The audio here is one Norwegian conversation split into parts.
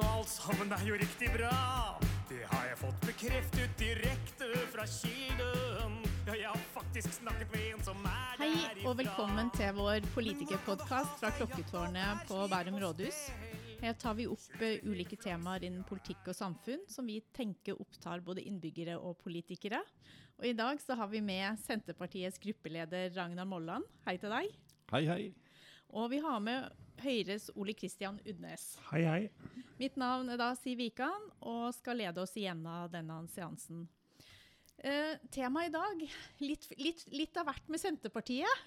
og alt sammen er jo riktig bra. Det har jeg fått bekreftet direkte fra kilden. Ja, jeg har faktisk snakket med en som er Hei og velkommen til vår politikerpodkast fra Klokketårnet på Bærum rådhus. Her tar vi opp eh, ulike temaer innen politikk og samfunn som vi tenker opptar både innbyggere og politikere. Og I dag så har vi med Senterpartiets gruppeleder Ragnar Molland. Hei til deg. Hei, hei. Og vi har med Høyres Ole Kristian Udnes. Hei, hei. Mitt navn er da Siv Wikan og skal lede oss igjennom denne seansen. Eh, Temaet i dag litt, litt, litt av hvert med Senterpartiet.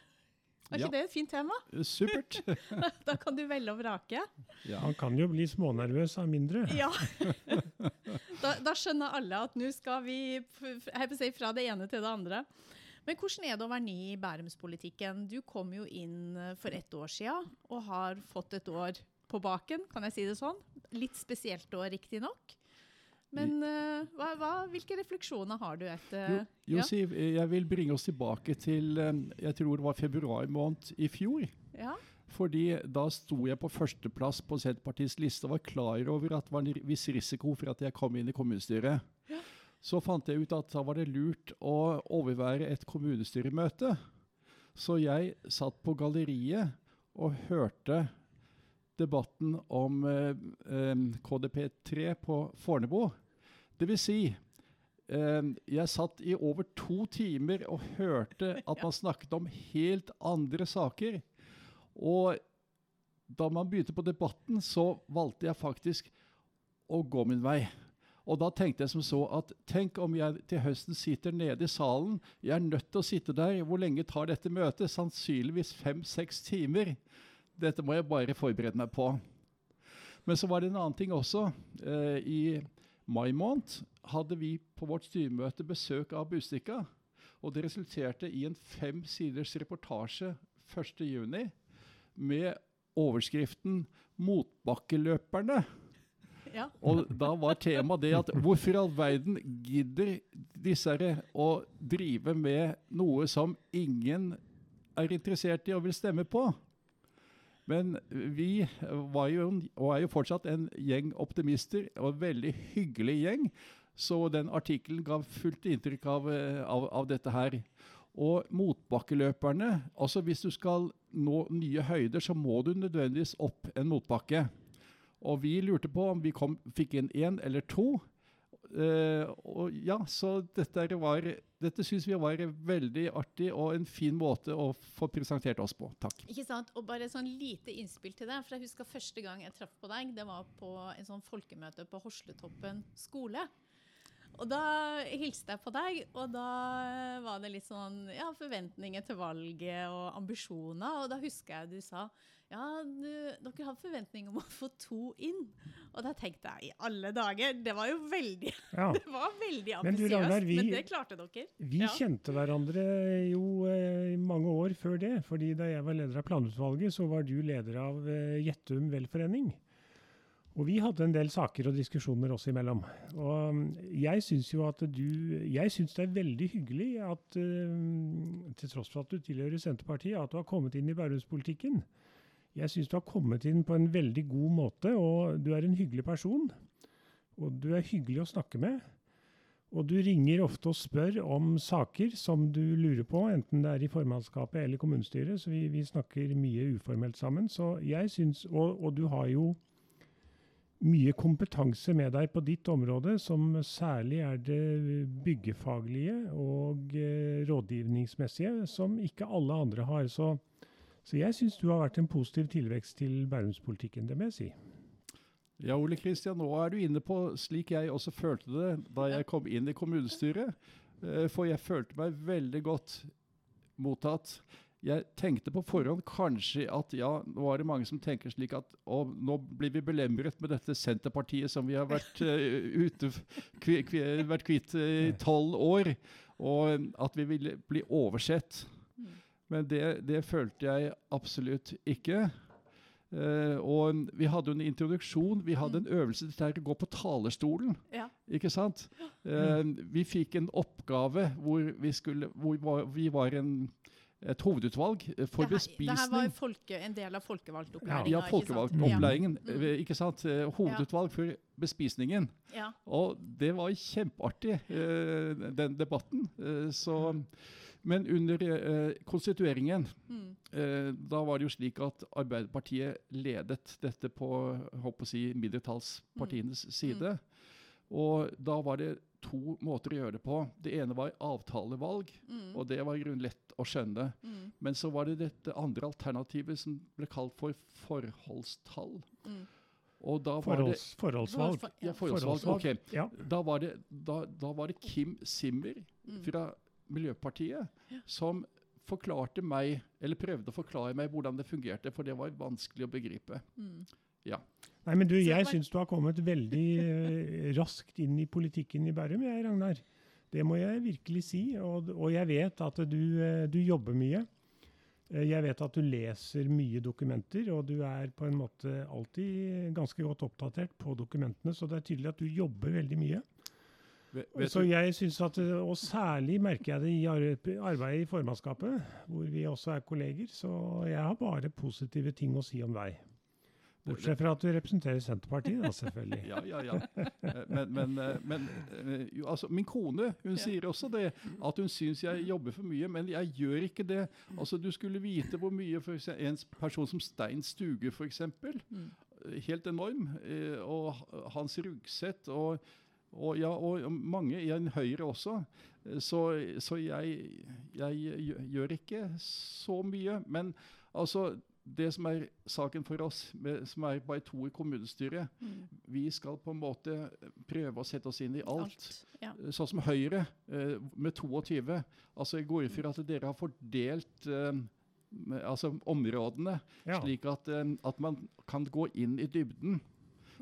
Er Ja. ikke det et fint tema? Supert. Da kan du velge og vrake. Ja. Han kan jo bli smånervøs av mindre. Ja. Da, da skjønner alle at nå skal vi fra det ene til det andre. Men hvordan er det å være ny i Bærumspolitikken? Du kom jo inn eh, for ett år siden og har fått et år på baken, kan jeg si det sånn. Litt spesielt år, riktignok. Men uh, hva, hva, hvilke refleksjoner har du etter Jo, jo Siv, jeg vil bringe oss tilbake til eh, jeg tror det var februar måned i fjor. ja, Fordi da sto jeg på førsteplass på Senterpartiets liste og var klar over at det var en viss risiko for at jeg kom inn i kommunestyret. Så fant jeg ut at da var det lurt å overvære et kommunestyremøte. Så jeg satt på galleriet og hørte debatten om eh, eh, KDP3 på Fornebu. Det vil si, eh, jeg satt i over to timer og hørte at man snakket om helt andre saker. Og da man begynte på debatten, så valgte jeg faktisk å gå min vei. Og da tenkte jeg som så at tenk om jeg til høsten sitter nede i salen. Jeg er nødt til å sitte der. Hvor lenge tar dette møtet? Sannsynligvis fem-seks timer. Dette må jeg bare forberede meg på. Men så var det en annen ting også. Eh, I mai måned hadde vi på vårt styremøte besøk av Bustika. Og det resulterte i en fem siders reportasje 1.6 med overskriften 'Motbakkeløperne'. Ja. Og da var temaet det at hvorfor i all verden gidder disse å drive med noe som ingen er interessert i og vil stemme på? Men vi var jo, og er jo fortsatt en gjeng optimister, og en veldig hyggelig gjeng. Så den artikkelen ga fullt inntrykk av, eh, av, av dette her. Og motbakkeløperne altså Hvis du skal nå nye høyder, så må du nødvendigvis opp en motbakke. Og vi lurte på om vi kom, fikk inn én eller to. Uh, og ja, så dette, var, dette syns vi var veldig artig og en fin måte å få presentert oss på. Takk. Ikke sant? Og bare sånn lite innspill til deg. For jeg husker første gang jeg traff på deg, det var på en sånn folkemøte på Hosletoppen skole. Og da hilste jeg på deg, og da var det litt sånn ja, forventninger til valget og ambisjoner. Og da husker jeg du sa ja, du, dere har forventning om å få to inn. Og da tenkte jeg i alle dager, det var jo veldig Ja. Det var veldig ambisiøst, men, men, det klarte dere. Vi Ja. kjente hverandre jo eh, mange år før det. fordi da jeg var leder av planutvalget, så var du leder av eh, Gjettum velforening. Og vi hadde en del saker og diskusjoner oss imellom. Og mm, jeg syns jo at du Jeg syns det er veldig hyggelig at eh, til tross for at du tilhører Senterpartiet, at du har kommet inn i Bærumspolitikken. Jeg syns du har kommet inn på en veldig god måte, og du er en hyggelig person. Og du er hyggelig å snakke med. Og du ringer ofte og spør om saker som du lurer på, enten det er i formannskapet eller kommunestyret. Så vi, vi snakker mye uformelt sammen. Så jeg syns, og, og du har jo mye kompetanse med deg på ditt område, som særlig er det byggefaglige og eh, rådgivningsmessige, som ikke alle andre har. Så, så jeg syns du har vært en positiv tilvekst til Bærumspolitikken, det må jeg si. Ja, Ole Kristian, nå er du inne på slik jeg også følte det da jeg kom inn i kommunestyret. Eh, For jeg følte meg veldig godt mottatt. Jeg tenkte på forhånd kanskje at ja, nå er det mange som tenker slik at å, nå blir vi belemret med dette Senterpartiet som vi har vært uh, ute, kvi, kvi, vært kvitt i i tolv år, og at vi vil bli oversett. Men det, det følte jeg absolutt ikke. Uh, og vi hadde jo en introduksjon, vi hadde en øvelse dette her å gå på talerstolen. Ja. Ikke sant? Eh, vi fikk en oppgave hvor vi, skulle, hvor var- vi var en, et hovedutvalg eh, for det, her, det her var bespisning. folke, en del av folkevalgtopplæringa. Ja, folkevalgtopplæringen. Mm. Ikke sant? Eh, Hovedutvalg for bespisningen. Ja. Og det var kjempeartig, uh, den debatten. Så, men under eh, konstitueringen, Mm. eh, da var det jo slik at Arbeiderpartiet ledet dette på håper å si, mindretallspartienes side. Og da var det to måter å gjøre det på. Det ene var avtalevalg, Mm. og det var i grunnen lett å skjønne. Mm. Men så var det dette andre alternativet som ble kalt for forholdstall. Mm. Og da var det forholdsvalg. Ja, forholdsvalg. Forholdsvalg. ok. Ja. Da var det, da, da var det Kim Simmer Mm. fra Miljøpartiet som forklarte meg, eller prøvde å forklare meg hvordan det fungerte, for det var vanskelig å begripe. Mm. Nei, men du, jeg syns du har kommet veldig eh, raskt inn i politikken i Bærum, jeg, Ragnar. Det må jeg virkelig si. Og, og jeg vet at du, eh, du jobber mye. Eh, Jeg vet at du leser mye dokumenter, og du er på en måte alltid ganske godt oppdatert på dokumentene, så det er tydelig at du jobber veldig mye. Vet, vet Så jeg synes at, Og særlig merker jeg det i arbeidet i formannskapet, hvor vi også er kolleger. Så jeg har bare positive ting å si om deg. Bortsett fra at du representerer Senterpartiet, da, selvfølgelig. ja, ja, ja. Eh, Men, men, eh, men eh, jo, altså, min kone hun Ja. sier også det, at hun syns jeg jobber for mye, men jeg gjør ikke det. Altså, Du skulle vite hvor mye for eksempel, en person som Stein Stuge, f.eks. Mm. Helt enorm. eh, Og hans ruggsett og, og, ja, og mange i en Høyre også. Eh, Så, så jeg, jeg gjør ikke så mye. Men altså det som er saken for oss, med, som er bare to i kommunestyret, Mm. vi skal på en måte prøve å sette oss inn i alt. Ja. Sånn som Høyre eh, med 22. Altså Jeg går ut fra at dere har fordelt eh, altså områdene, Ja. slik at, eh, at man kan gå inn i dybden.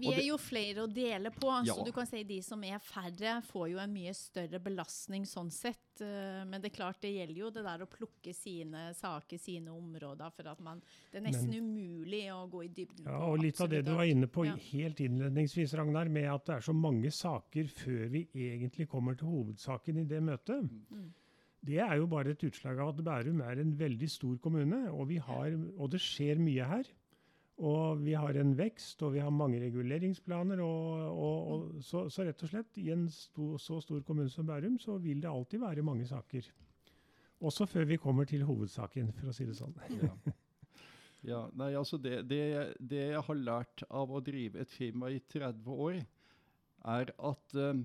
Vi er jo flere å dele på, Ja. så du kan si de som er færre, får jo en mye større belastning sånn sett. Eh, Men det er klart, det gjelder jo det der å plukke sine saker, sine områder, for at man Det er nesten umulig å gå i dybden Ja, på og litt av det du var inne på Ja. helt innledningsvis, Ragnar, med at det er så mange saker før vi egentlig kommer til hovedsaken i det møtet. Mm. Det er jo bare et utslag av at Bærum er en veldig stor kommune, og, vi har, og det skjer mye her. Og vi har en vekst, og vi har mange reguleringsplaner. Og, og, og, så, så rett og slett, i en sto, så stor kommune som Bærum, så vil det alltid være mange saker. Også før vi kommer til hovedsaken, for å si det sånn. Ja. Ja, nei, altså det, det, jeg- det jeg har lært av å drive et firma i 30 år, er at eh,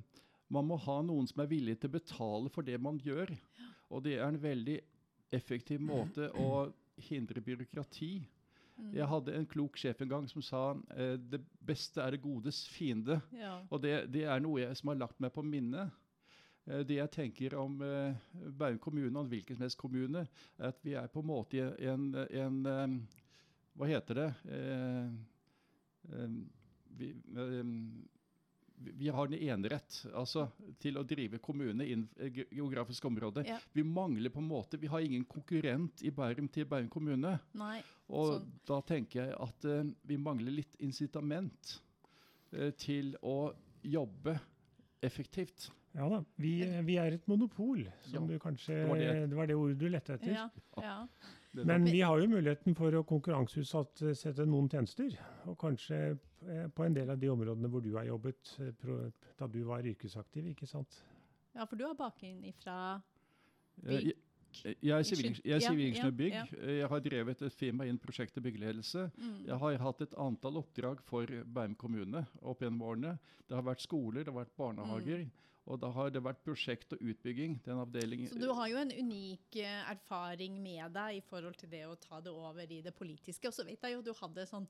man må ha noen som er villig til å betale for det man gjør. Og det er en veldig effektiv måte å hindre byråkrati. Mm. Jeg hadde en klok sjef en gang som sa eh, det beste er det godes fiende. Ja. Og det, det er noe jeg, som har lagt meg på minnet. Eh, Det jeg tenker om eh, Bærum kommune og en hvilken som helst kommune, er at vi er på en måte en, en eh, Hva heter det? Vi, vi- har en enerett altså, til å drive kommune innen et ge- geografisk område. Ja. Vi mangler på en måte, vi har ingen konkurrent i Bærum til Bærum kommune. Nei. Og Sånn. da tenker jeg at eh, vi mangler litt incitament eh, til å jobbe effektivt. Ja da. Vi, vi er et monopol, som Ja, du kanskje det var det det. var det, ordet du lette etter. Ja. ja. Men vi har jo muligheten for å konkurranseutsette noen tjenester. Og kanskje eh, på en del av de områdene hvor du har jobbet eh, da du var yrkesaktiv, ikke sant? ja, for du har bakgrunn ifra Eh, Bygg. jeg- er sivilingeniør bygg. Eh, Jeg har drevet et firma innen prosjekt og byggeledelse. mm. Jeg har hatt et antall oppdrag for Bærum kommune opp gjennom årene. Det har vært skoler, det har vært barnehager, og da har det vært prosjekt og utbygging. Den avdelingen Så du har jo en unik eh, erfaring med deg i forhold til det å ta det over i det politiske. Og så vet jeg jo du hadde sånn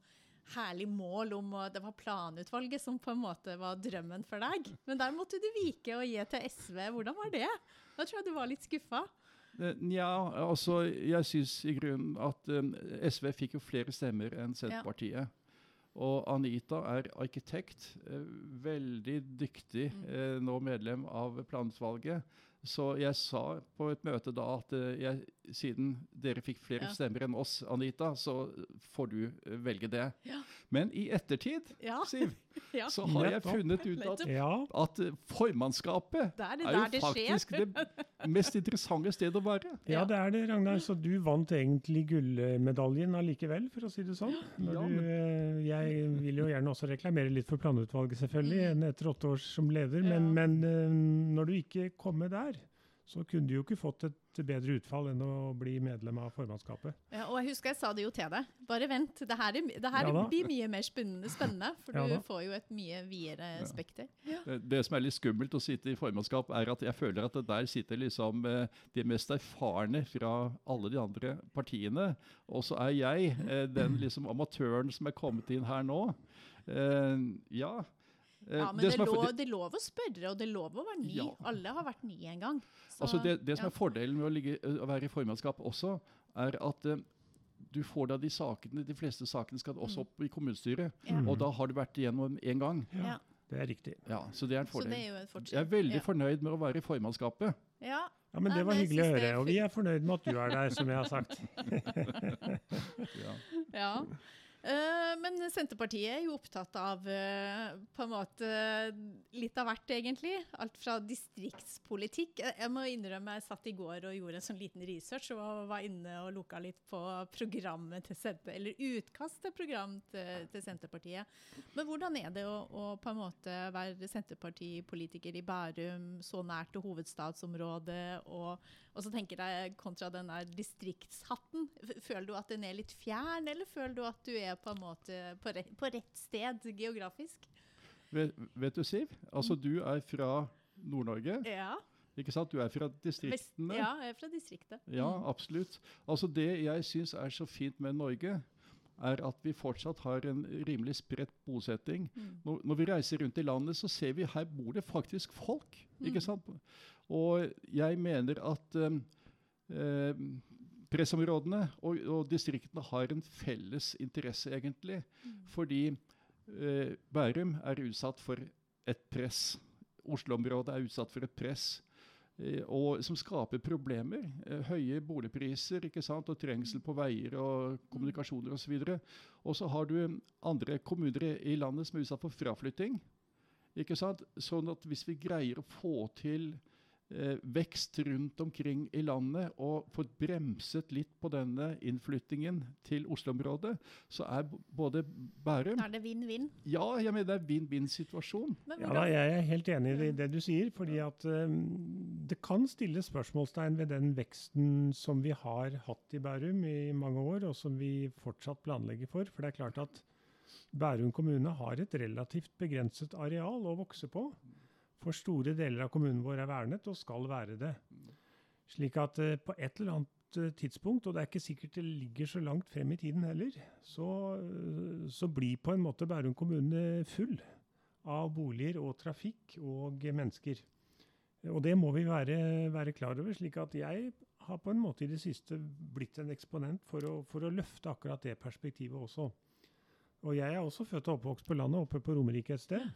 herlig mål om å Det var planutvalget som på en måte var drømmen for deg. Men der måtte du vike og gi til SV. Hvordan var det? Da tror jeg du var litt skuffa. Eh, Nja, altså jeg syns i grunnen at um, SV fikk jo flere stemmer enn Senterpartiet. Og Anita er arkitekt, eh, veldig dyktig, Mm. eh, nå medlem av planutvalget. Så jeg sa på et møte da at eh, jeg, siden dere fikk flere Ja. stemmer enn oss, Anita, så får du eh, velge det. Ja. Men i ettertid, Ja. Siv, Ja. så har jeg funnet ut at, at eh, formannskapet Det er det er jo det faktisk det mest interessante stedet å være. ja, det er det, Ragnar. Så du vant egentlig gullmedaljen allikevel, for å si det sånn. Når du, eh, jeg vil jo gjerne også reklamere litt for planutvalget, selvfølgelig, enn etter åtte år som leder. Men, men eh, når du ikke kom med der, så kunne du jo ikke fått et bedre utfall enn å bli medlem av formannskapet. Ja, og jeg husker jeg sa det jo til deg. Bare vent. Det her, er, det her Ja blir mye mer spennende, for Ja du får jo et mye videre spekter. Det, det som er litt skummelt å sitte i formannskap, er at jeg føler at det der sitter liksom eh, de mest erfarne fra alle de andre partiene. Og så er jeg eh, den liksom amatøren som er kommet inn her nå. Eh, ja. Eh, Ja, men det, det, er for- lov, det er lov å spørre, og det er lov å være ny. Ja. Alle har vært ny en gang. Så, Altså det, det som ja. er fordelen med å, ligge, å være i formannskap også, er at uh, du får da de sakene, de fleste sakene skal også opp i kommunestyret. Ja. Og da har du vært igjennom én gang. Ja. Det er riktig. Ja, så det er en Så det fordel. er jo fortsett. Jeg er veldig ja. fornøyd med å være i formannskapet. Ja. Ja, men Det var hyggelig å høre. Og vi er fornøyd med at du er der, som jeg har sagt. Ja. Ja. Eh, men Senterpartiet er jo opptatt av eh, på en måte litt av hvert, egentlig. Alt fra distriktspolitikk. Jeg, må innrømme jeg satt i går og gjorde en sånn liten research og var inne og loka litt på programmet til Senter, eller utkast til program til, til Senterpartiet. Men hvordan er det å, å på en måte være Senterpartipolitiker i Bærum, så nært til hovedstadsområdet, og, og så tenker jeg kontra den der distriktshatten. Føler du at den er litt fjern, eller føler du at du er på en måte på rett, på rett sted geografisk? Vet, vet du, Siv? Altså, du er fra Nord-Norge. Ja. ikke sant? Du er fra Vest, distriktene. ja, jeg er fra distriktet. Ja, Mm. absolutt. Altså Det jeg syns er så fint med Norge, er at vi fortsatt har en rimelig spredt bosetting. Mm. Når, når vi reiser rundt i landet, så ser vi her bor det faktisk folk. ikke Mm. sant? Og jeg mener at um, pressområdene og, og distriktene har en felles interesse, egentlig. Mm. Fordi eh, Bærum er utsatt for et press. Oslo-området er utsatt for et press. eh, og som skaper problemer. Eh, høye boligpriser ikke sant? og trengsel på veier og kommunikasjoner osv. Og så har du andre kommuner i, landet som er utsatt for fraflytting. Ikke sant? Sånn at hvis vi greier å få til vekst rundt omkring i landet og fått bremset litt på denne innflyttingen til Oslo-området, så er både Bærum Da er det vinn-vinn. Ja, jeg mener det er vinn-vinn-situasjon. Ja, da, jeg er helt enig i det du sier. fordi at um, det kan stilles spørsmålstegn ved den veksten som vi har hatt i Bærum i mange år, og som vi fortsatt planlegger for. For det er klart at Bærum kommune har et relativt begrenset areal å vokse på. For store deler av kommunen vår er vernet, og skal være det. Slik at eh, på et eller annet eh, tidspunkt, og det er ikke sikkert det ligger så langt frem i tiden heller, så, eh, så blir på en måte Bærum kommune full av boliger og trafikk og mennesker. Og det må vi være, være klar over, slik at jeg har på en måte i det siste blitt en eksponent for å, for å løfte akkurat det perspektivet også. Og jeg er også født og oppvokst på landet, oppe på Romerike et sted.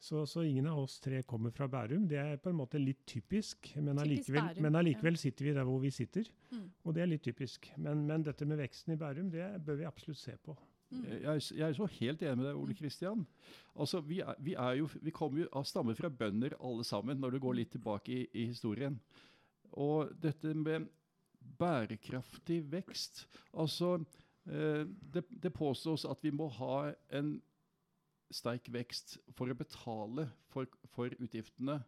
Så, så ingen av oss tre kommer fra Bærum. Det er på en måte litt typisk, men allikevel, men allikevel sitter vi der hvor vi sitter. Mm. Og det er litt typisk. Men, men dette med veksten i Bærum, det bør vi absolutt se på. Mm. Jeg, jeg er så helt enig med deg, Ole Kristian. Altså, vi, er, vi, er jo, vi kommer jo av stammer fra bønder alle sammen, når du går litt tilbake i, i historien. Og dette med bærekraftig vekst Altså, eh, det, det påstås at vi må ha en sterk vekst for å betale for, for utgiftene.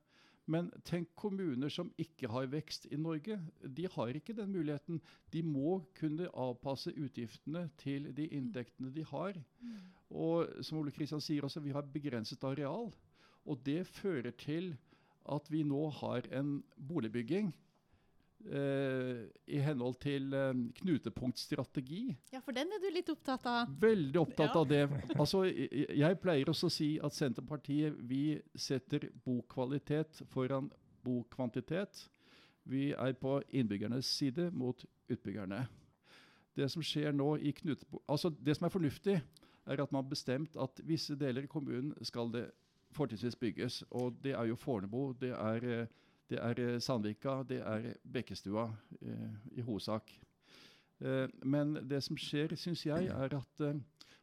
Men tenk kommuner som ikke har vekst i Norge. De har ikke den muligheten. De må kunne avpasse utgiftene til de inntektene de har. Og som Ole Kristian sier også, vi har begrenset areal. Og det fører til at vi nå har en boligbygging eh, i henhold til uh, knutepunktstrategi. Ja, for den er du litt opptatt av. Veldig opptatt Ja. av det. Altså, jeg, jeg pleier også å si at Senterpartiet vi setter bokvalitet foran bokvantitet. Vi er på innbyggernes side mot utbyggerne. Det som skjer nå i knutepunkt... Altså, det som er fornuftig, er at man har bestemt at visse deler i kommunen skal det fortrinnsvis bygges. Og det er jo Fornebu, det er, eh, det er eh, Sandvika, det er Bekkestua eh, i hovedsak. Eh, men det som skjer, syns jeg, er at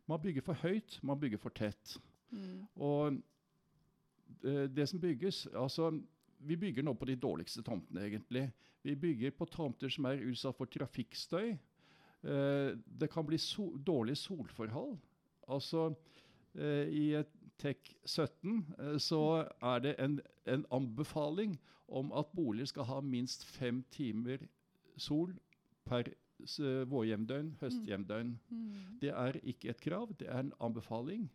man bygger for høyt, man bygger for tett. Mm. Og det som bygges altså Vi bygger nå på de dårligste tomtene, egentlig. Vi bygger på tomter som er utsatt for trafikkstøy. Eh, det kan bli so dårlige solforhold. Altså I et TEK 17 eh, så er det en, en anbefaling om at boliger skal ha minst fem timer sol per vårhjemdøgn, høsthjemdøgn. Mm. Det er ikke et krav, det er en anbefaling.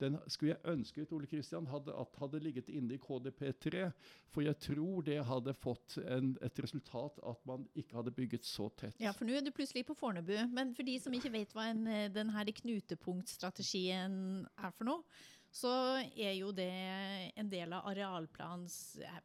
Den skulle jeg ønsket Ole Kristian hadde, at hadde ligget inne i KDP3, for jeg tror det hadde fått en, et resultat at man ikke hadde bygget så tett. Ja, for nå er du plutselig på Fornebu. Men for de som ikke vet hva en, eh, den knutepunktstrategien er for noe, så er jo det en del av arealplans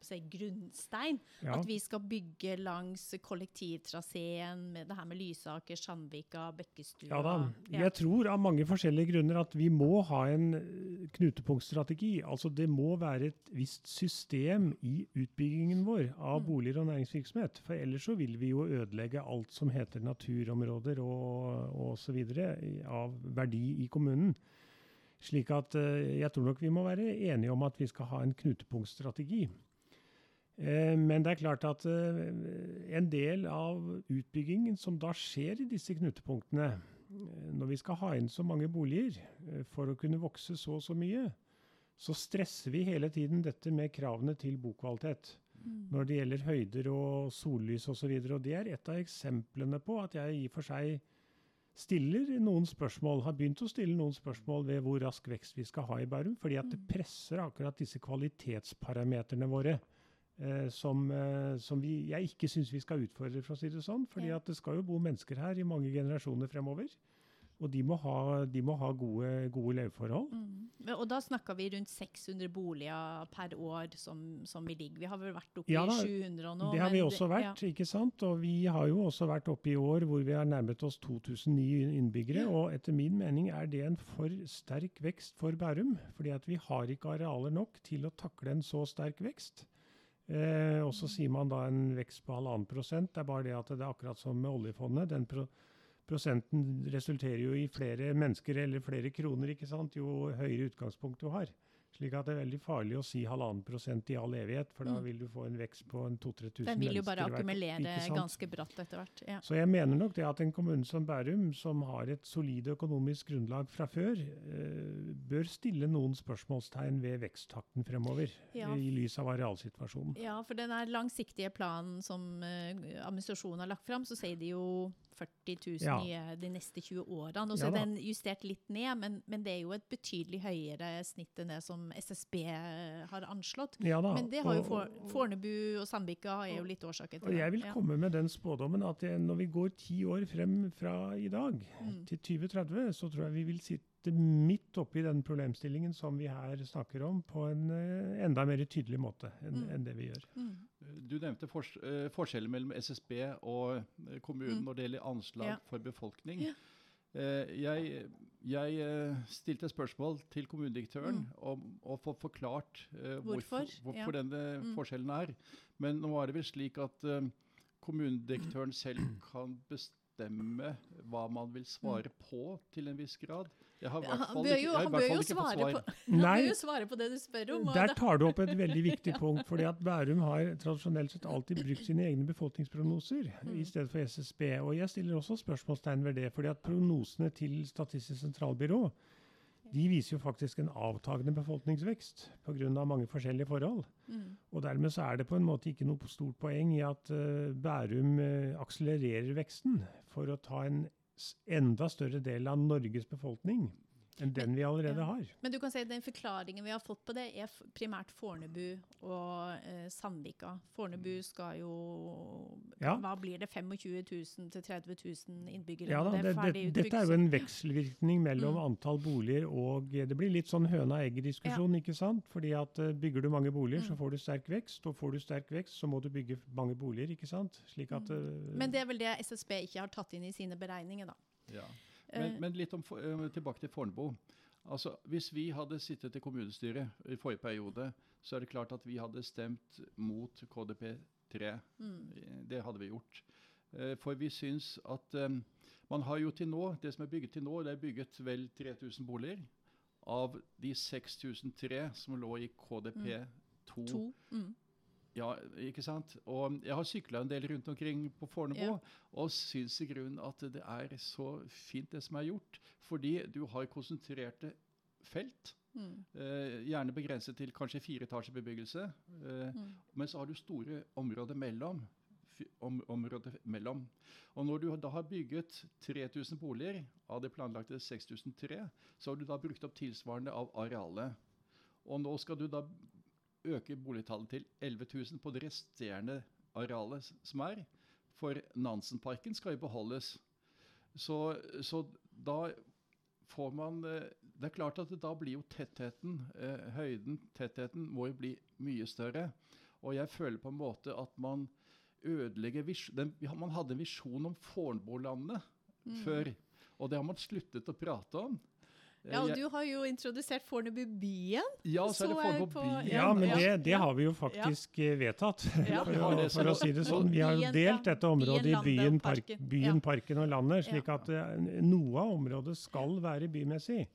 si, grunnstein. Ja. At vi skal bygge langs kollektivtraseen med det her med Lysaker, Sandvika, Bekkestua. Ja da. Jeg tror av mange forskjellige grunner at vi må ha en eh, knutepunktstrategi. Altså det må være et visst system i utbyggingen vår av Mm. boliger og næringsvirksomhet. For ellers så vil vi jo ødelegge alt som heter naturområder og, osv. så videre av verdi i kommunen. Slik at eh, jeg tror nok vi må være enige om at vi skal ha en knutepunktstrategi. Eh, Men det er klart at eh, en del av utbyggingen som da skjer i disse knutepunktene, når vi skal ha inn så mange boliger for å kunne vokse så og så mye, så stresser vi hele tiden dette med kravene til bokvalitet. Mm. Når det gjelder høyder og sollys osv. Og, så og det er et av eksemplene på at jeg i og for seg stiller noen spørsmål, har begynt å stille noen spørsmål ved hvor rask vekst vi skal ha i Bærum. Fordi at det Mm. presser akkurat disse kvalitetsparameterne våre. Eh, som, eh, som vi, jeg ikke syns vi skal utfordre, for å si det sånn. fordi at det skal jo bo mennesker her i mange generasjoner fremover. Og de må ha, de må ha gode, gode leveforhold. Mm. Og da snakker vi rundt 600 boliger per år som, som vi ligger. Vi har vel vært oppe Ja i da, 700 nå. det har vi også vært, ikke sant? Og vi har jo også vært oppe i år hvor vi har nærmet oss 2000 nye innbyggere. Og etter min mening er det en for sterk vekst for Bærum. fordi at vi har ikke arealer nok til å takle en så sterk vekst. Eh, og så sier man da en vekst på halvannen prosent. Det er bare det at det er akkurat som med oljefondet. Den pro prosenten resulterer jo i flere mennesker eller flere kroner, ikke sant? jo høyere utgangspunkt du har. Slik at det er veldig farlig å si halvannen prosent i all evighet, for da Mm. vil du få en vekst på en 2000-3000 Den vil jo bare mennesker akkumulere ganske bratt etter hvert. Ja. Så jeg mener nok det at en kommune som Bærum, som har et solid økonomisk grunnlag fra før, eh, bør stille noen spørsmålstegn ved veksttakten fremover, Ja. eh, i lys av arealsituasjonen. Ja, for den langsiktige planen som eh, administrasjonen har lagt fram, så sier de jo 40 000 Ja. nye de neste 20 årene. Og så Ja er den justert litt ned, men, men det er jo et betydelig høyere snitt enn det som SSB har anslått. Ja Men det har jo For, Fornebu og Sandvika er jo litt årsaken til Og jeg vil komme med den spådommen at det, når vi går ti år frem fra i dag, Mm. til 2030, så tror jeg vi vil sitte midt oppi den problemstillingen som vi her snakker om, på en eh, enda mer tydelig måte enn Mm. enn det vi gjør. Mm. Du nevnte fors eh, forskjellen mellom SSB og eh, kommunen Mm. når det gjelder anslag Ja. for befolkning. Ja. Eh, jeg jeg stilte spørsmål til kommunedirektøren Mm. om å få forklart Hvorfor, hvorfor, ja. denne Mm. forskjellen er. Men nå er det vel slik at kommunedirektøren selv kan bestemme hva man vil svare på til en viss grad. Jeg har i hvert Han fall bør ikke, jo, jeg har hvert fall jo ikke fått svare svar. på, han Nei. bør jo svare på det du spør om. Der tar du opp et veldig viktig punkt, fordi at Bærum har tradisjonelt sett alltid brukt sine egne befolkningsprognoser Mm. i stedet for SSB. Og jeg stiller også spørsmålstegn ved det, fordi at prognosene til Statistisk sentralbyrå de viser jo faktisk en avtagende befolkningsvekst pga. mange forskjellige forhold. Mm. Og dermed så er det på en måte ikke noe stort poeng i at uh, Bærum uh, akselererer veksten for å ta en enda større del av Norges befolkning enn den vi allerede ja. har. Men du kan si at den forklaringen vi har fått på det, er primært Fornebu og eh, Sandvika. Fornebu skal jo Ja. Hva blir det? 25 000 til 30 000 innbyggere? Ja da, det, det, er det, dette er jo en vekselvirkning mellom Mm. antall boliger og eh, Det blir litt sånn høna-egget-diskusjon, ikke sant? Fordi at eh, bygger du mange boliger, så Mm. får du sterk vekst. Og får du sterk vekst, så må du bygge mange boliger, ikke sant? Slik at eh, Mm. Men det er vel det SSB ikke har tatt inn i sine beregninger, da. Ja. Eh, Men, men litt om, eh, tilbake til Fornebu. Altså, Hvis vi hadde sittet i kommunestyret i forrige periode, så er det klart at vi hadde stemt mot KDP3. Mm. Det hadde vi gjort. Eh, For vi syns at um, man har jo til nå, det som er bygget til nå, det er bygget vel 3000 boliger. Av de 6003 som lå i KDP2. Mm. Mm. Ja, ikke sant? Og jeg har sykla en del rundt omkring på Fornebu, Ja. og syns i grunnen at det er så fint det som er gjort. Fordi du har konsentrerte felt. Mm. Eh, gjerne begrenset til kanskje fireetasjebebyggelse. Eh, Mm. Men så har du store områder mellom. Om, området mellom. Og når du da har bygget 3000 boliger av det planlagte 6003, så har du da brukt opp tilsvarende av arealet. Og nå skal du da øke boligtallet til 11 000 på det resterende arealet som er. For Nansenparken skal jo beholdes. Så, så da får man eh, Det er klart at da blir jo tettheten, eh, høyden, tettheten, må jo bli mye større. Og jeg føler på en måte at man ødelegger den, Man hadde en visjon om Fornebulandet Mm. før, og det har man sluttet å prate om. Eh, Ja, og du har jo introdusert Fornebu-byen. ja, så er det så Fornebu på- by. Ja, men det, det har vi jo faktisk ja. vedtatt. Ja. For, for å si det sånn. Vi har jo delt dette området Byen, i byen, park, byen Ja. parken og landet, slik at eh, noe av området skal være bymessig.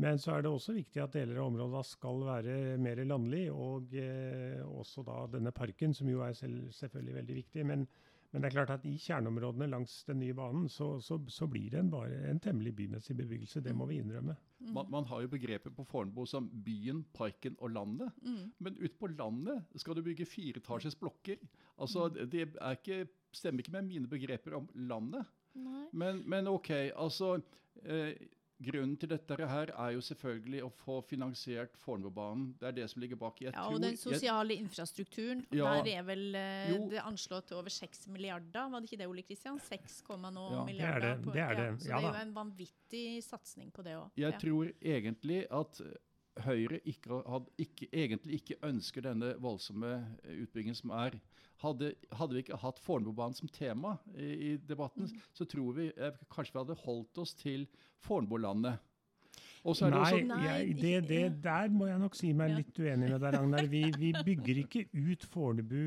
Men så er det også viktig at deler av området da skal være mer landlig, og eh, også da denne parken, som jo er selv, selvfølgelig veldig viktig. Men, men det er klart at i kjerneområdene langs den nye banen, så, så, så blir det en, bare en temmelig bymessig bebyggelse. Det må vi innrømme. Mm. Man, man har jo begrepet på Fornebu som byen, parken og landet. Mm. Men ute på landet skal du bygge fireetasjes blokker. Altså, Mm. det er ikke, stemmer ikke med mine begreper om landet. Men, men OK, altså eh, Grunnen til dette her er jo selvfølgelig å få finansiert Fornebubanen. Det er det som ligger bak. Jeg Ja, tror- og den jeg- sosiale infrastrukturen, Ja. der er vel eh, Jo. det anslått til over 6 milliarder, var det ikke det, Ole Kristian? 6, nå Ja. Det er det, på- det er ja. Så Ja det er jo en vanvittig satsing på det òg. Jeg tror egentlig at Høyre ikke, hadde, ikke, egentlig ikke ønsker denne voldsomme eh, utbyggingen som er. Hadde, hadde vi ikke hatt Fornebubanen som tema i, i debatten, Mm. så tror vi eh, kanskje vi hadde holdt oss til Fornebulandet. Og så er det Nei, også Nei, jeg, det, det, der må jeg nok si meg Ja. litt uenig med deg, Ragnar. Vi, vi bygger ikke ut Fornebu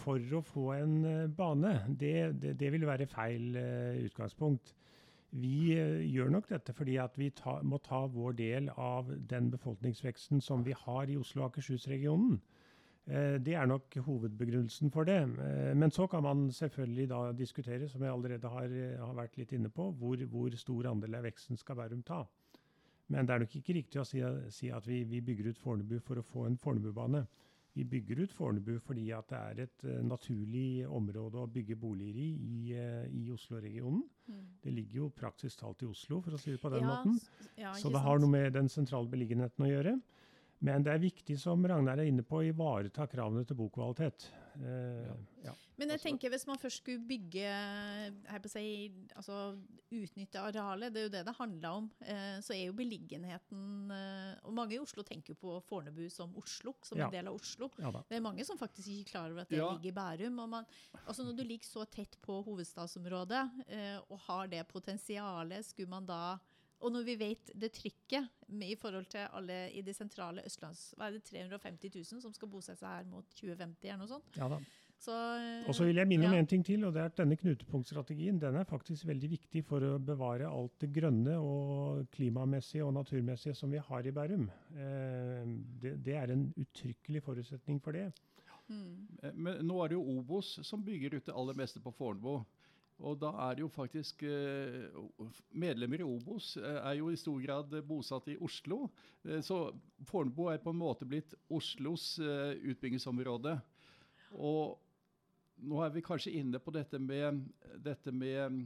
for å få en eh, bane. Det, det, det vil være feil eh, utgangspunkt. Vi eh, gjør nok dette fordi at vi ta, må ta vår del av den befolkningsveksten som vi har i Oslo og Akershus-regionen. Eh, Det er nok hovedbegrunnelsen for det. Eh, Men så kan man selvfølgelig da diskutere, som jeg allerede har, har vært litt inne på, hvor, hvor stor andel av veksten skal Bærum ta. Men det er nok ikke riktig å si, si at vi, vi bygger ut Fornebu for å få en Fornebubane. Vi bygger ut Fornebu fordi at det er et eh, naturlig område å bygge boliger i i, eh, i Oslo-regionen. Mm. Det ligger jo praktisk talt i Oslo, for å si det på den ja, måten. Ja, Så det har noe med den sentrale beliggenheten å gjøre. Men det er viktig, som Ragnar er inne på, å ivareta kravene til bokvalitet. Eh, ja. Men jeg Altså- tenker hvis man først skulle bygge her på seg, altså utnytte arealet, det er jo det det handler om, eh, så er jo beliggenheten eh, Og mange i Oslo tenker jo på Fornebu som Oslo, som Ja. en del av Oslo. ja. Det er mange som faktisk ikke klarer over at det Ja. ligger i Bærum. Og man, altså når du ligger så tett på hovedstadsområdet eh, og har det potensialet, skulle man da Og når vi vet det trykket med, i forhold til alle i det sentrale østlands... Hva er det, 350 000 som skal bosette seg her mot 2050 eller noe sånt? Ja, da. Så, eh, Og så vil jeg minne om ja. en ting til, og det er at denne knutepunktstrategien den er faktisk veldig viktig for å bevare alt det grønne og klimamessige og naturmessige som vi har i Bærum. Eh, det, det er en uttrykkelig forutsetning for det. Mm. Eh, Men nå er det jo Obos som bygger ut det aller meste på Fornebu. Og da er det jo faktisk eh, Medlemmer i Obos eh, er jo i stor grad bosatt i Oslo. Eh, så Fornebu er på en måte blitt Oslos utbyggingsområde. Og nå er vi kanskje inne på dette med, dette med mm,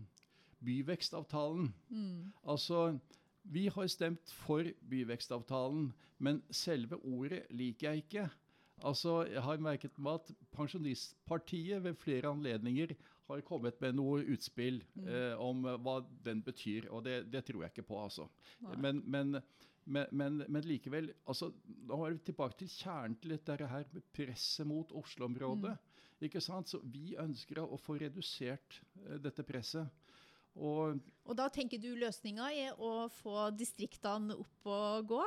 byvekstavtalen. Mm. Altså, vi har stemt for byvekstavtalen, men selve ordet liker jeg ikke. Altså, Jeg har merket meg at Pensjonistpartiet ved flere anledninger har kommet med noe utspill Mm. eh, om eh, hva den betyr, og det, det tror jeg ikke på, altså. Men, men, men, men, men likevel altså, Nå er vi tilbake til kjernen til dette her med presset mot Oslo-området. Mm. Ikke sant? Så vi ønsker å få redusert eh, dette presset. Og Og da tenker du løsninga er å få distriktene opp og gå?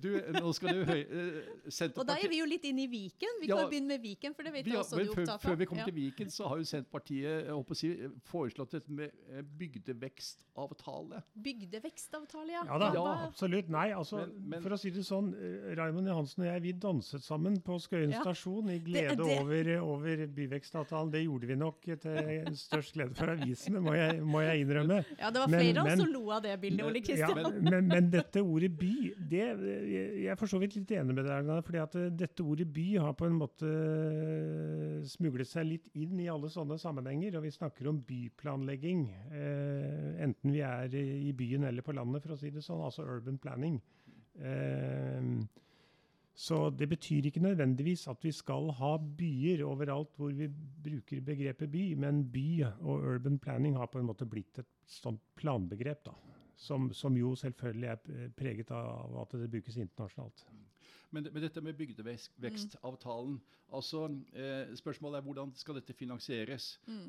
Du, nå skal du eh, Og da er vi jo litt inne i Viken. Vi Ja, kan jo begynne med Viken, for det vet vi jeg har- også men du er før, opptatt av. før vi kommer Ja. til Viken, så har jo Senterpartiet å si, foreslått et med eh, bygdevekstavtale. Bygdevekstavtale, ja. Ja da, ja, absolutt. Nei, altså, Men- men- for å si det sånn, eh, Raymond Johansen og jeg, vi danset sammen på Skøyen Ja. stasjon i glede det- Over, over byvekstavtalen. Det gjorde vi nok til størst glede for avisene, må jeg, må jeg innrømme. Ja, det var Men- flere av oss som lo av det bildet, Ole Ja, Kristian. men, men dette ordet by, det, jeg er for så vidt litt enig med deg, Ragnar, fordi at eh, dette ordet by har på en måte eh, smuglet seg litt inn i alle sånne sammenhenger, og vi snakker om byplanlegging, eh, enten vi er i byen eller på landet, for å si det sånn, altså urban planning. Så det betyr ikke nødvendigvis at vi skal ha byer overalt hvor vi bruker begrepet by, men by og urban planning har på en måte blitt et sånt planbegrep, da. Som, som jo selvfølgelig er preget av at det brukes internasjonalt. Men, men dette med bygdevekstavtalen altså eh, Spørsmålet er hvordan skal dette finansieres?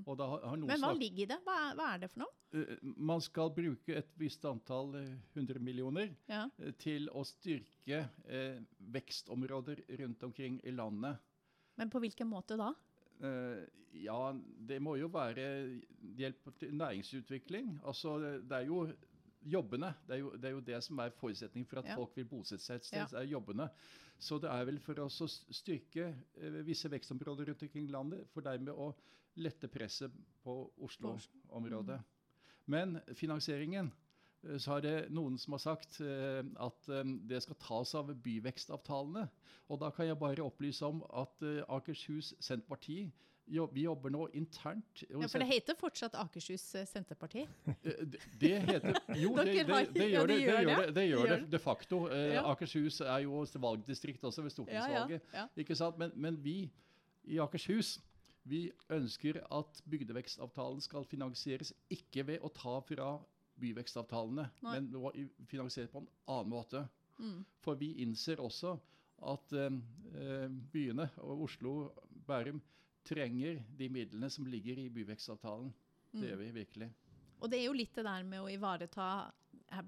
Og da har, har noen Men hva snakket- ligger i det? Hva er, hva er det for noe? Eh, Man skal bruke et visst antall eh, hundre millioner Ja. eh, til å styrke eh, vekstområder rundt omkring i landet. Men på hvilken måte da? Eh, ja, det må jo være hjelp til næringsutvikling. Altså, det- det er jo jobbene. Det er jo det, er jo det som er forutsetningen for at Ja. folk vil bosette seg et sted. Ja. Er jobbene. Så det er vel for oss å styrke eh, visse vekstområder rundt omkring landet, for dermed å lette presset på Oslo-området. Mm. Men finansieringen eh, så har det noen som har sagt eh, at eh, det skal tas av byvekstavtalene. Og da kan jeg bare opplyse om at eh, Akershus Senterparti vi jobber nå internt. Ja, For det heter fortsatt Akershus eh, Senterparti. eh, det, heter Jo, det, det, det gjør det det, gjør det. de facto. Eh, Akershus er jo valgdistrikt også ved stortingsvalget. Ikke sant? Men, men vi i Akershus vi ønsker at bygdevekstavtalen skal finansieres ikke ved å ta fra byvekstavtalene, Nei. men finansiere på en annen måte. Mm. For vi innser også at eh, byene, og Oslo, Bærum, trenger de midlene som ligger i byvekstavtalen. Det gjør vi virkelig. Og det er jo litt det der med å ivareta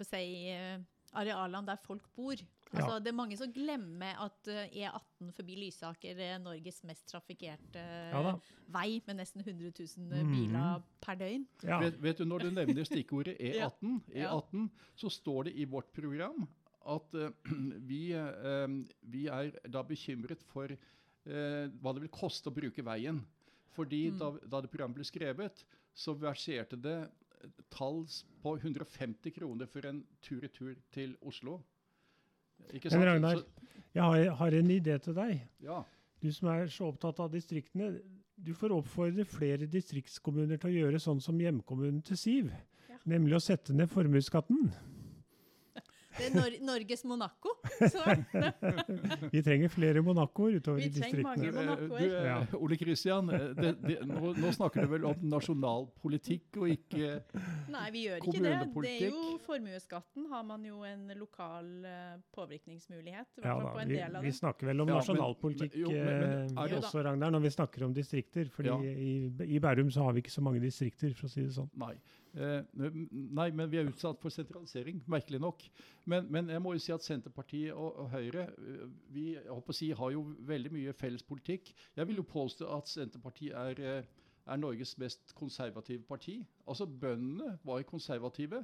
si, eh, arealene der folk bor. Altså, Det er mange som glemmer at eh, E18 forbi Lysaker er Norges mest trafikkerte Ja vei, med nesten 100 000 biler biler per døgn. Ja. Vet, vet du, Når du nevner stikkordet E18, Ja. E18, så står det i vårt program at uh, vi, uh, vi er da bekymret for eh, hva det vil koste å bruke veien. Fordi Mm. da, da det programmet ble skrevet, så verserte det tall på 150 kroner for en tur-retur til Oslo. Ikke Men? Ragnar, jeg har, har en idé til deg. ja. Du som er så opptatt av distriktene. Du får oppfordre flere distriktskommuner til å gjøre sånn som hjemkommunen til Siv. Ja. Nemlig å sette ned formuesskatten. Det er Nor Norges Monaco. Vi trenger flere Monacoer utover Vi i trenger mange distriktene. Du, eh, Monacoer. eh, Ja. Ole Kristian, eh, nå, nå snakker du vel om nasjonalpolitikk og ikke Nei, vi gjør ikke det. Det er jo. Formuesskatten har man jo en lokal påvirkningsmulighet. Ja da, på en vi, del av vi snakker vel om Ja, nasjonalpolitikk men- jo, men- men det- også, Ragnar, når vi snakker om distrikter. fordi Ja. i, i Bærum så har vi ikke så mange distrikter, for å si det sånn. Nei. Eh, nei, men vi er utsatt for sentralisering, merkelig nok. Men, men jeg må jo si at Senterpartiet og, og Høyre eh, vi jeg å si, har jo veldig mye felles politikk. Jeg vil jo påstå at Senterpartiet er, eh, er Norges mest konservative parti. Altså Bøndene var konservative.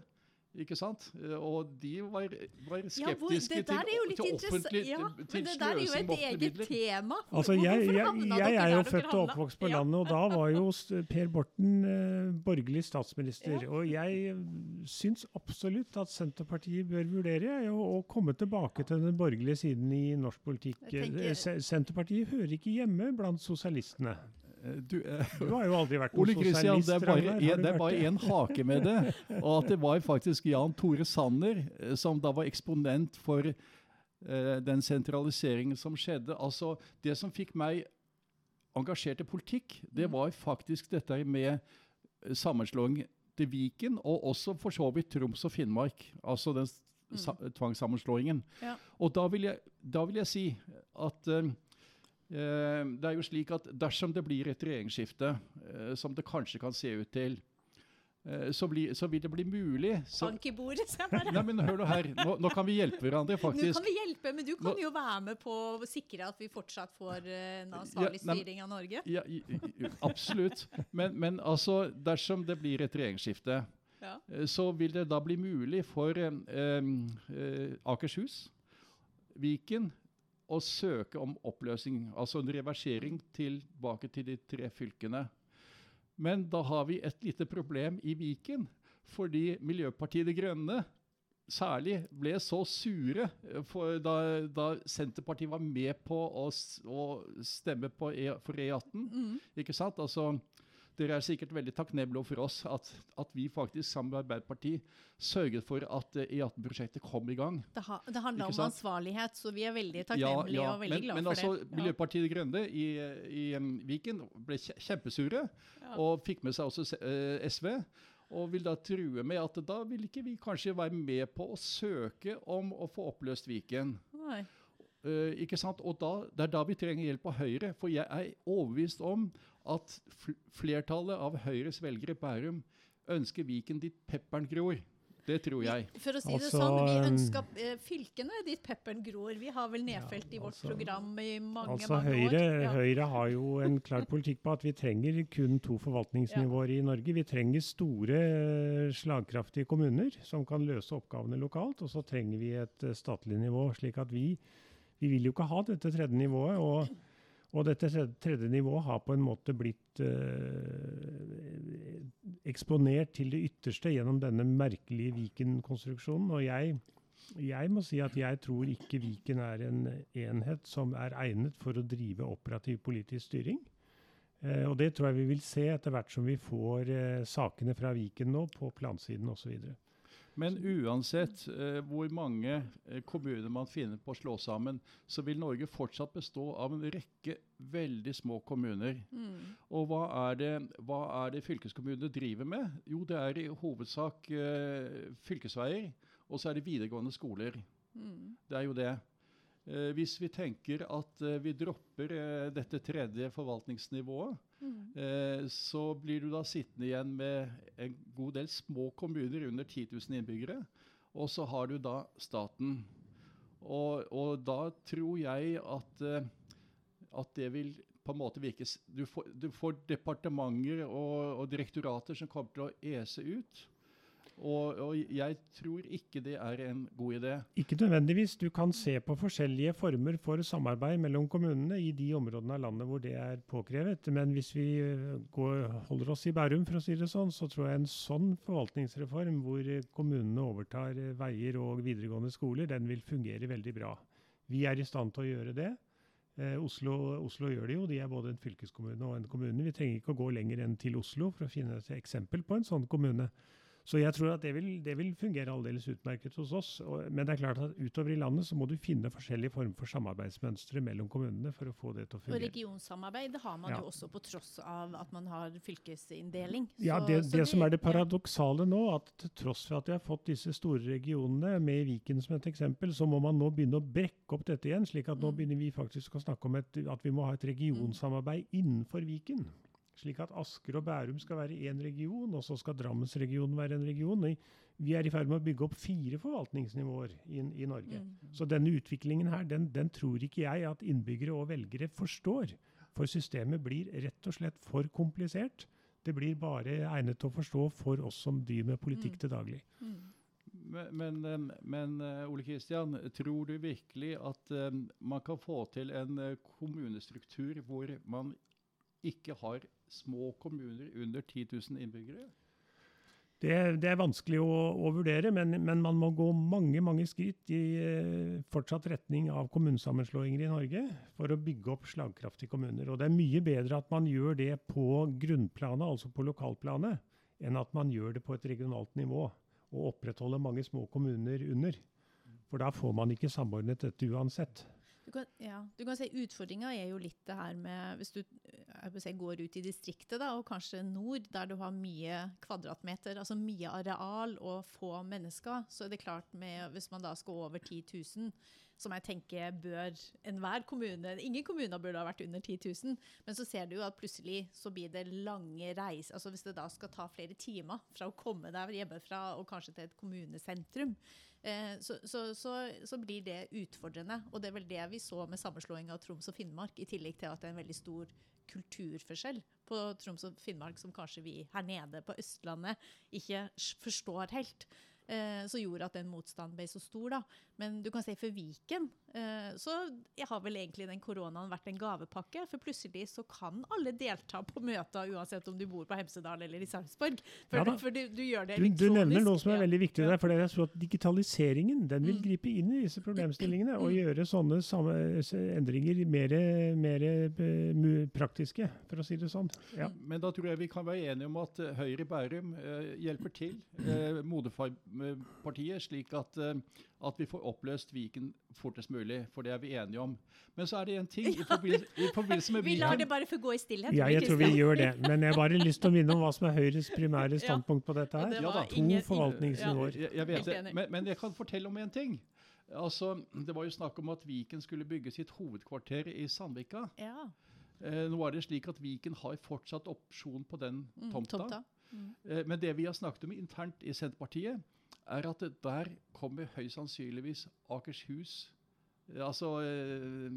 Ikke sant? Eh, Og de var, var Ja, hvor, skeptiske jo til, til offentlig Ja, til men det der er jo et eget midler. tema. Altså, jeg, jeg, jeg er jo født og oppvokst på Ja. landet, og da var jo Per Borten eh, borgerlig statsminister. Ja. Og jeg eh, syns absolutt at Senterpartiet bør vurdere å, å komme tilbake til den borgerlige siden i norsk politikk. Tenker- Eh, Senterpartiet hører ikke hjemme blant sosialistene. Du, eh, Du har jo aldri vært Ole Kristian, det er bare. En- det er bare en hake med det. Og at det var faktisk Jan Tore Sanner eh, som da var eksponent for eh, den sentraliseringen som skjedde. Altså, Det som fikk meg engasjert i politikk, det Mhm. var faktisk dette med eh, sammenslåing til Viken, og også for så vidt Troms og Finnmark. Altså den s- tvangssammenslåingen. Ja. Og da vil, jeg, da vil jeg si at eh, det er jo slik at dersom det blir et regjeringsskifte, eh, som det kanskje kan se ut til, eh, så, bli, så vil det bli mulig så, Bank i bordet, sa jeg bare. Nei, men hør nå her. Nå, nå kan vi hjelpe hverandre, Nå kan vi hjelpe, men du kan Nå- jo være med på å sikre at vi fortsatt får eh, en ansvarlig Ja, nei, styring av Norge. Ja, absolutt. Men, men altså, dersom det blir et regjeringsskifte, Ja. eh, så vil det da bli mulig for eh, eh, Akershus, Viken, å søke om oppløsning, altså en reversering tilbake til de tre fylkene. Men da har vi et lite problem i Viken, fordi Miljøpartiet De Grønne særlig ble så sure eh, da, da Senterpartiet var med på å, å stemme på e, for E18. Mm. Ikke sant? Altså, dere er sikkert veldig takknemlige for oss at, at vi faktisk sammen med Arbeiderpartiet sørget for at eh, E18-prosjektet kom i gang. Det, ha, det handler om ansvarlighet, så vi er veldig takknemlige og veldig men, glad men for altså, det. Ja. Miljøpartiet De Grønne i, i em, Viken ble kjempesure, Ja. og fikk med seg også se- eh, SV. Og vil da true med at da vil ikke vi kanskje være med på å søke om å få oppløst Viken. Nei. Uh, ikke sant? Og da, det er da vi trenger hjelp av Høyre. For jeg er overbevist om at flertallet av Høyres velgere i Bærum ønsker Viken dit pepperen gror. Det tror jeg. For å si det Altså, sånn, vi um, ønsker eh, fylkene dit pepperen gror. Vi har vel nedfelt i vårt altså- program i mange, Altså mange Høyre, år. Ja. Høyre har jo en klar politikk på at vi trenger kun to forvaltningsnivåer i Norge. Vi trenger store, eh, slagkraftige kommuner som kan løse oppgavene lokalt. Og så trenger vi et eh, statlig nivå. slik at vi, vi vil jo ikke ha dette tredje nivået. Og, og dette tredje, nivået har på en måte blitt eh, eksponert til det ytterste gjennom denne merkelige Viken-konstruksjonen. Og jeg, jeg må si at jeg tror ikke Viken er en enhet som er egnet for å drive operativ politisk styring. Eh, og det tror jeg vi vil se etter hvert som vi får eh, sakene fra Viken nå på plansiden osv. Men uansett eh, hvor mange eh, kommuner man finner på å slå sammen, så vil Norge fortsatt bestå av en rekke veldig små kommuner. Mm. Og hva er det, hva er det fylkeskommunene driver med? Jo, det er i hovedsak eh, fylkesveier, og så er det videregående skoler. Mm. Det er jo det. Eh, hvis vi tenker at eh, vi dropper eh, dette tredje forvaltningsnivået, Mm. eh, så blir du da sittende igjen med en god del små kommuner under 10 000 innbyggere. Og så har du da staten. Og, og da tror jeg at, at det vil på en måte virke Du får, du får departementer og, og direktorater som kommer til å ese ut. Og, og jeg tror ikke det er en god idé. Ikke nødvendigvis. Du kan se på forskjellige former for samarbeid mellom kommunene i de områdene av landet hvor det er påkrevet. Men hvis vi eh, går, holder oss i Bærum, for å si det sånn, så tror jeg en sånn forvaltningsreform hvor kommunene overtar eh, veier og videregående skoler, den vil fungere veldig bra. Vi er i stand til å gjøre det. Eh, Oslo, Oslo gjør det jo. De er både en fylkeskommune og en kommune. Vi trenger ikke å gå lenger enn til Oslo for å finne et eksempel på en sånn kommune. Så jeg tror at det vil, det vil fungere aldeles utmerket hos oss. Og, men det er klart at utover i landet så må du finne forskjellige former for samarbeidsmønstre mellom kommunene for å få det til å fungere. Og regionsamarbeid det har man Ja. jo også på tross av at man har fylkesinndeling. Ja, det, det, det som er det paradoksale nå, at til tross for at vi har fått disse store regionene, med Viken som et eksempel, så må man nå begynne å brekke opp dette igjen. slik at nå Mm. begynner vi faktisk å snakke om et, at vi må ha et regionsamarbeid innenfor Viken. Slik at Asker og Bærum skal være én region, og så skal Drammensregionen være en region. Vi er i ferd med å bygge opp fire forvaltningsnivåer i, i Norge. Mm. Så denne utviklingen her, den, den tror ikke jeg at innbyggere og velgere forstår. For systemet blir rett og slett for komplisert. Det blir bare egnet til å forstå for oss som driver med politikk Mm. til daglig. Mm. Men, men, men eh, Ole Kristian, tror du virkelig at em, man kan få til en eh, kommunestruktur hvor man ikke har små kommuner under 10 000 innbyggere? Det, det er vanskelig å, å vurdere, men, men man må gå mange mange skritt i eh, fortsatt retning av kommunesammenslåinger i Norge for å bygge opp slagkraftige kommuner. Og det er mye bedre at man gjør det på grunnplanet, altså på lokalplanet, enn at man gjør det på et regionalt nivå og opprettholder mange små kommuner under. For da får man ikke samordnet dette uansett. Du kan, ja, du kan si Utfordringa er jo litt det her med Hvis du jeg si, går ut i distriktet, da, og kanskje nord, der du har mye kvadratmeter, altså mye areal og få mennesker, så er det klart med Hvis man da skal over 10 000, som jeg tenker bør enhver kommune Ingen kommuner burde ha vært under 10 000, men så ser du jo at plutselig så blir det lange reiser. Altså hvis det da skal ta flere timer fra å komme der hjemmefra og kanskje til et kommunesentrum, eh, så, så, så, så blir det utfordrende. Og det er vel det vi så med sammenslåing av Troms og Finnmark, i tillegg til at det er en veldig stor kulturforskjell på Troms og Finnmark som kanskje vi her nede på Østlandet ikke forstår helt. Eh, som gjorde at den motstanden ble så stor. da. Men du kan si for Viken så jeg har vel egentlig den koronaen vært en gavepakke. For plutselig så kan alle delta på møter, uansett om du bor på Hemsedal eller i Sarpsborg. For, Ja da. for du, du gjør det Du, du nevner noe som er veldig viktig der, for det er jeg tror at digitaliseringen den vil Mm. gripe inn i disse problemstillingene og Mm. gjøre sånne samme, endringer mer, mer eh, praktiske, for å si det sånn. Ja. Men da tror jeg vi kan være enige om at eh, Høyre i Bærum eh, hjelper til, eh, moderpartiet, slik at, eh, at vi får oppløst Viken fortest mulig. For det er vi enige om. Men så er det en ting i forbindelse, i forbindelse med Vi lar det bare få gå i stillhet. ja, jeg tror vi gjør det. Men jeg bare har lyst til å minne om hva som er Høyres primære standpunkt på dette her. det Ja var. To ingen- forvaltningsnivåer. Jeg, jeg vet det, men, men jeg kan fortelle om en ting. Altså, det var jo snakk om at Viken skulle bygge sitt hovedkvarter i Sandvika. Ja. Eh, nå er det slik at Viken har fortsatt opsjon på den Mm, tomta. tomta. Mm. Eh, Men det vi har snakket om internt i Senterpartiet, er at der kommer høyst sannsynligvis Akershus Altså eh,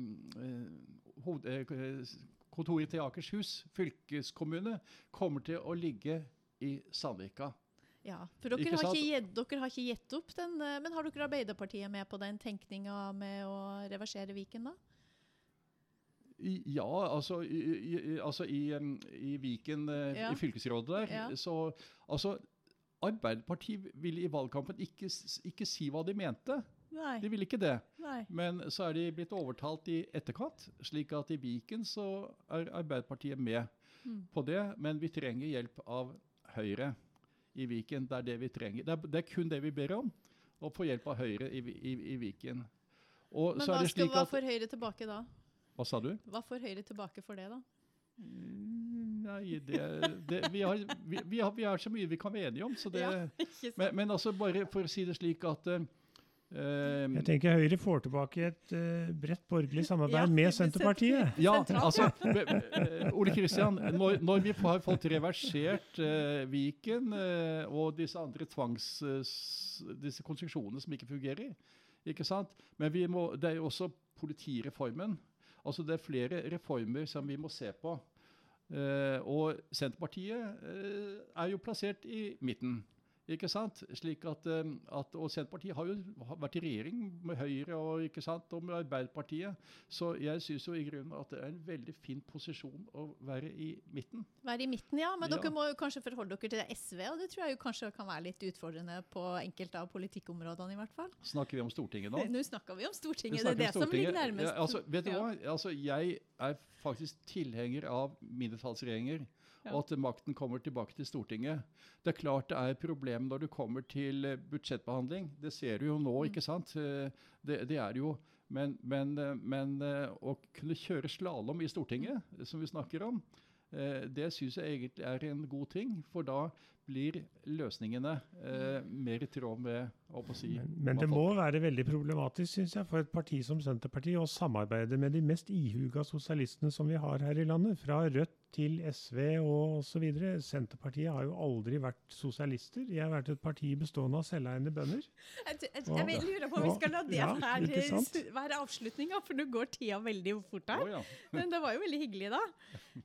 eh, eh, Kontoret til Akershus fylkeskommune kommer til å ligge i Sandvika. Ja, for dere Ikke har, ikke dere har ikke gitt opp den, men har dere Arbeiderpartiet med på den tenkninga med å reversere Viken, da? Ja, altså i, i, altså i, i Viken, Ja. i fylkesrådet der, Ja. så altså Arbeiderpartiet ville i valgkampen ikke, ikke si hva de mente. Nei. De ville ikke det. nei. Men så er de blitt overtalt i etterkant, slik at i Viken så er Arbeiderpartiet med Mm. på det. Men vi trenger hjelp av Høyre i Viken. Det er det vi trenger. Det er, det er kun det vi ber om, å få hjelp av Høyre i, i, i Viken. Og Men så hva, skal, hva får Høyre tilbake da? Hva sa du? Hva får Høyre tilbake for det, da? Mm, Nei, det, det vi, har, vi, vi, har, vi har så mye vi kan være enige om, så det Ja, men, men altså bare for å si det slik at eh, Jeg tenker Høyre får tilbake et uh, bredt borgerlig samarbeid Ja, med Senterpartiet. Ja, altså eh, Ole Kristian, når, når vi har fått reversert uh, Viken og disse andre tvangs... disse konstruksjonene som ikke fungerer, ikke sant? Men vi må, det er jo også politireformen. Altså det er flere reformer som vi må se på. Eh, og Senterpartiet eh, er jo plassert i midten. Ikke sant? Slik at, eh, at, og Senterpartiet har jo vært i regjering med Høyre og, ikke sant? og med Arbeiderpartiet. Så jeg syns jo i grunnen at det er en veldig fin posisjon å være i midten. Være i midten, ja. Men Ja. dere må jo kanskje forholde dere til SV, og det tror jeg jo kanskje kan være litt utfordrende på enkelte av politikkområdene, i hvert fall. Snakker vi om Stortinget nå? Nå snakker vi om Stortinget, det er det om som ligger nærmest. Ja, altså, vet du hva? Altså, jeg er faktisk tilhenger av mindretallsregjeringer. Og at makten kommer tilbake til Stortinget. Det er klart det er et problem når du kommer til eh, budsjettbehandling. Det ser du jo nå, Mm. ikke sant? Eh, Det, det er det jo. Men, men, eh, men å kunne kjøre slalåm i Stortinget, som vi snakker om, det syns jeg egentlig er en god ting. For da blir løsningene eh, mer i tråd med å si, Men, men det folk- må være veldig problematisk synes jeg, for et parti som Senterpartiet å samarbeide med de mest ihuga sosialistene som vi har her i landet. Fra Rødt til SV og osv. Senterpartiet har jo aldri vært sosialister. De har vært et parti bestående av selveiende bønder. Jeg, jeg, jeg, jeg lurer på om vi skal la det Ja, være, være avslutninga, for nå går tida veldig fort her. Oh, ja. Men det var jo veldig hyggelig, da.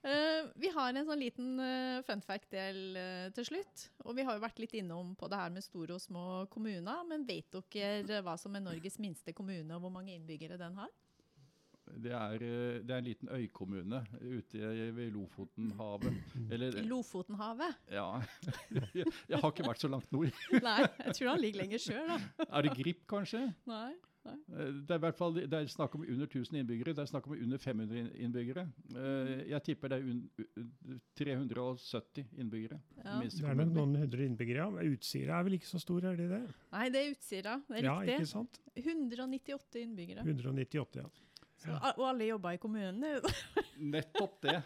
Uh, vi har en sånn liten uh, fun fact-del uh, til slutt. Og vi har jo vært litt innom på det her med store og små kommuner. Men vet dere hva som er Norges minste kommune, og hvor mange innbyggere den har? Det er, eh, det er en liten øykommune ute ved Lofotenhavet. Eller, Lofotenhavet? ja Jeg har ikke vært så langt nord. Nei, jeg tror han ligger lenger sjøl, da. Er det Grip, kanskje? Nei. Eh, Det er i hvert fall det er snakk om under 1000 innbyggere. Det er snakk om under 500 innbyggere. Eh, Jeg tipper det er un, 370 innbyggere. Ja. Det er nok noen hundre innbyggere. ja. Utsira er vel ikke så stor, er det det? Nei, det er Utsira. Det er Ja, ikke riktig. sant? 198 innbyggere. 198, ja. Så, og alle jobba i kommunen. Nettopp det.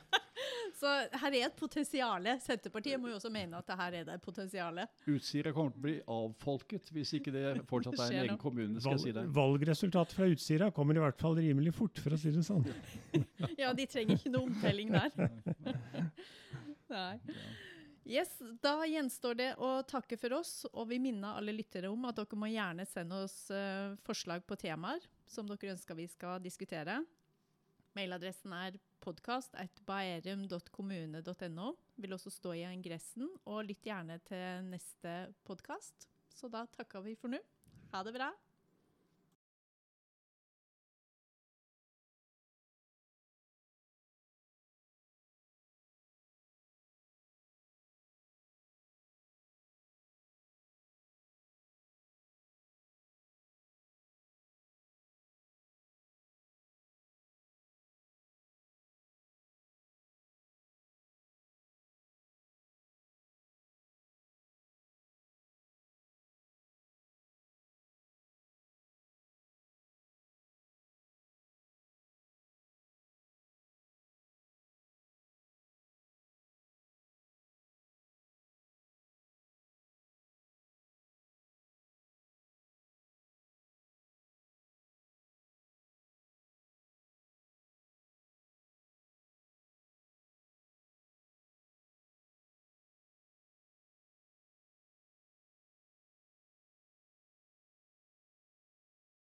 Så her er et potensial. Senterpartiet må jo også mene at her er det et potensial. Utsira kommer til å bli avfolket hvis ikke det fortsatt er en egen kommune. skal jeg si det. valgresultatet fra Utsira kommer i hvert fall rimelig fort, for å si det sånn. Ja, de trenger ikke noe omtelling der. Nei. Yes, Da gjenstår det å takke for oss, og vi minner alle lyttere om at dere må gjerne sende oss uh, forslag på temaer som dere ønsker vi skal diskutere. Mailadressen er podkast.baerum.kommune.no. Vil også stå i ingressen, og lytt gjerne til neste podkast. Så da takker vi for nå. Ha det bra.